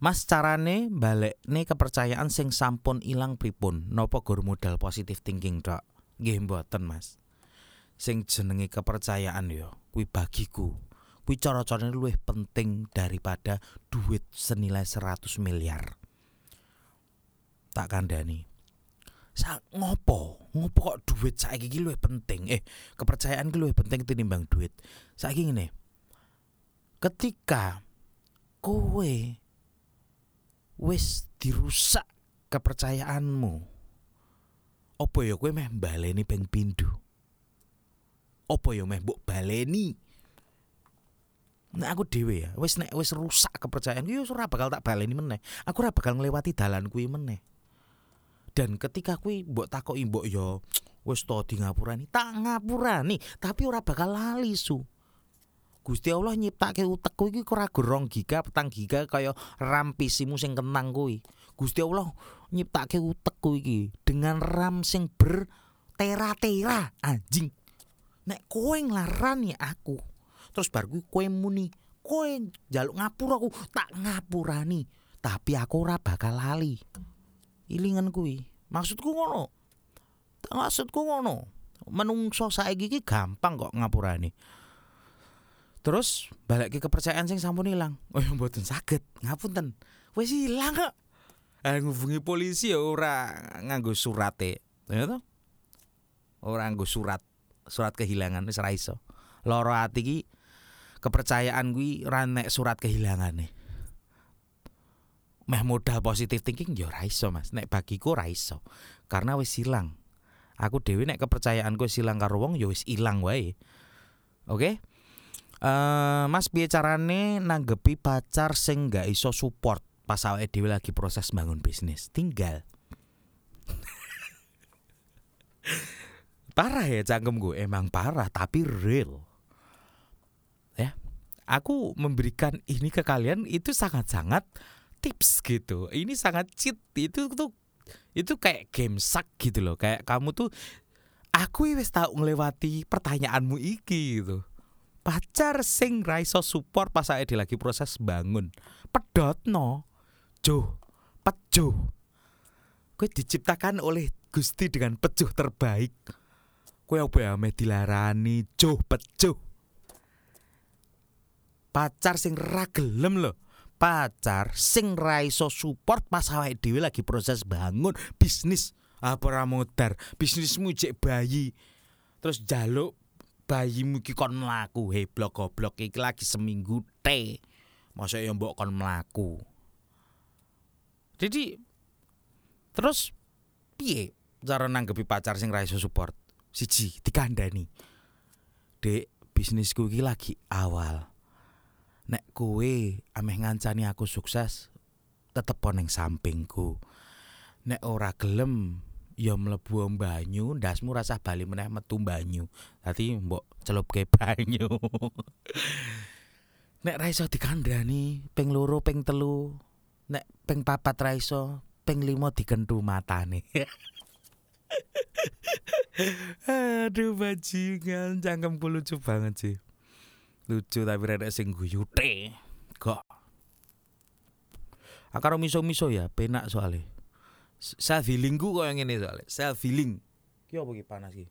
Mas carane balekne kepercayaan sing sampun ilang pripun? Napa gur modal positif thinking tok? Nggih mboten, Mas. Sing jenenge kepercayaan yo kuwi bagiku kuwi cara-carane luwih penting daripada duit senilai 100 miliar. Tak kandhani. Sa ngopo? Ngopo kok duit saiki iki luwih penting? Eh, kepercayaan ki luwih penting tinimbang duit. Saiki ngene. Ketika kowe wis dirusak kepercayaanmu. Apa ya kowe meh baleni ping pindho? Apa ya meh mbok baleni? Nek aku dhewe ya, wis nek wis rusak kepercayaan yo ora bakal tak baleni meneh. Aku ora bakal nglewati dalan kuwi meneh. Dan ketika kuwi mbok takoki mbok yo wis to di ngapurani, tak ngapurani, tapi ora bakal lali su. Gusti Allah nyiptake utekku iki ora gorong giga petang giga kaya RAM PC-mu sing kenang kuwi. Gusti Allah nyiptake utekku iki dengan RAM sing ber tera-tera anjing. Nek kowe nglarani aku, terus bar kuwi kowe muni, kowe njaluk ngapura aku, tak ngapurani, tapi aku ora bakal lali. Ilingan kuwi. Maksudku ngono. Maksudku ngono. Menungso saiki iki gampang kok ngapurani. Terus balik ke kepercayaan sing sampun ilang. Oh ya mboten saged, ngapunten. Wis ilang kok. Eh ngubungi polisi ya ora nganggo surate. Ya toh? Ora nganggo surat. Surat kehilangan wis ra iso. Loro ati iki kepercayaan kuwi surat kehilangane. Meh modal positive thinking ya ora iso Mas. Nek bagiku ora iso. Karena wis ilang. Aku dhewe nek kepercayaanku wis ilang karo wong ya wis ilang wae. Oke? Eh, Mas piye carane nanggepi pacar sing gak iso support pas awake dhewe lagi proses bangun bisnis? Tinggal. parah ya cangkem gue, emang parah tapi real. Ya. Aku memberikan ini ke kalian itu sangat-sangat tips gitu. Ini sangat cheat. Itu tuh itu kayak game sak gitu loh. Kayak kamu tuh aku wis tau ngelewati pertanyaanmu iki gitu pacar sing raiso support pas saya lagi proses bangun. Pedot no jo pejo kue diciptakan oleh Gusti dengan pejuh terbaik. Kue apa ya dilarani? Jo pejo pacar sing ragelem loh pacar sing raiso support pas awake dhewe lagi proses bangun. Bisnis. Apa ora modar? Bisnismu cek bayi. Terus jaluk bayimu iki kon mlaku he blok goblok iki lagi seminggu te. Masa ya mbok kon mlaku. Jadi terus piye cara nanggepi pacar sing ra iso support? Siji dikandani dek bisnisku iki lagi awal. Nek kowe ameh ngancani aku sukses tetep ning sampingku. Nek ora gelem ya mlebu banyu ndasmu rasah bali meneh metu banyu. Dadi mbok celupke banyu. Nek ra iso dikandani ping loro ping telu. Nek ping papat ra iso ping limo dikentu matane. Aduh bajingan. Cangkemku lucu banget sih. Lucu tapi rada sing guyute. Kok? Akaro miso-miso ya penak soalnya self healing ku yang ini soalnya. Self healing ki ki panas ki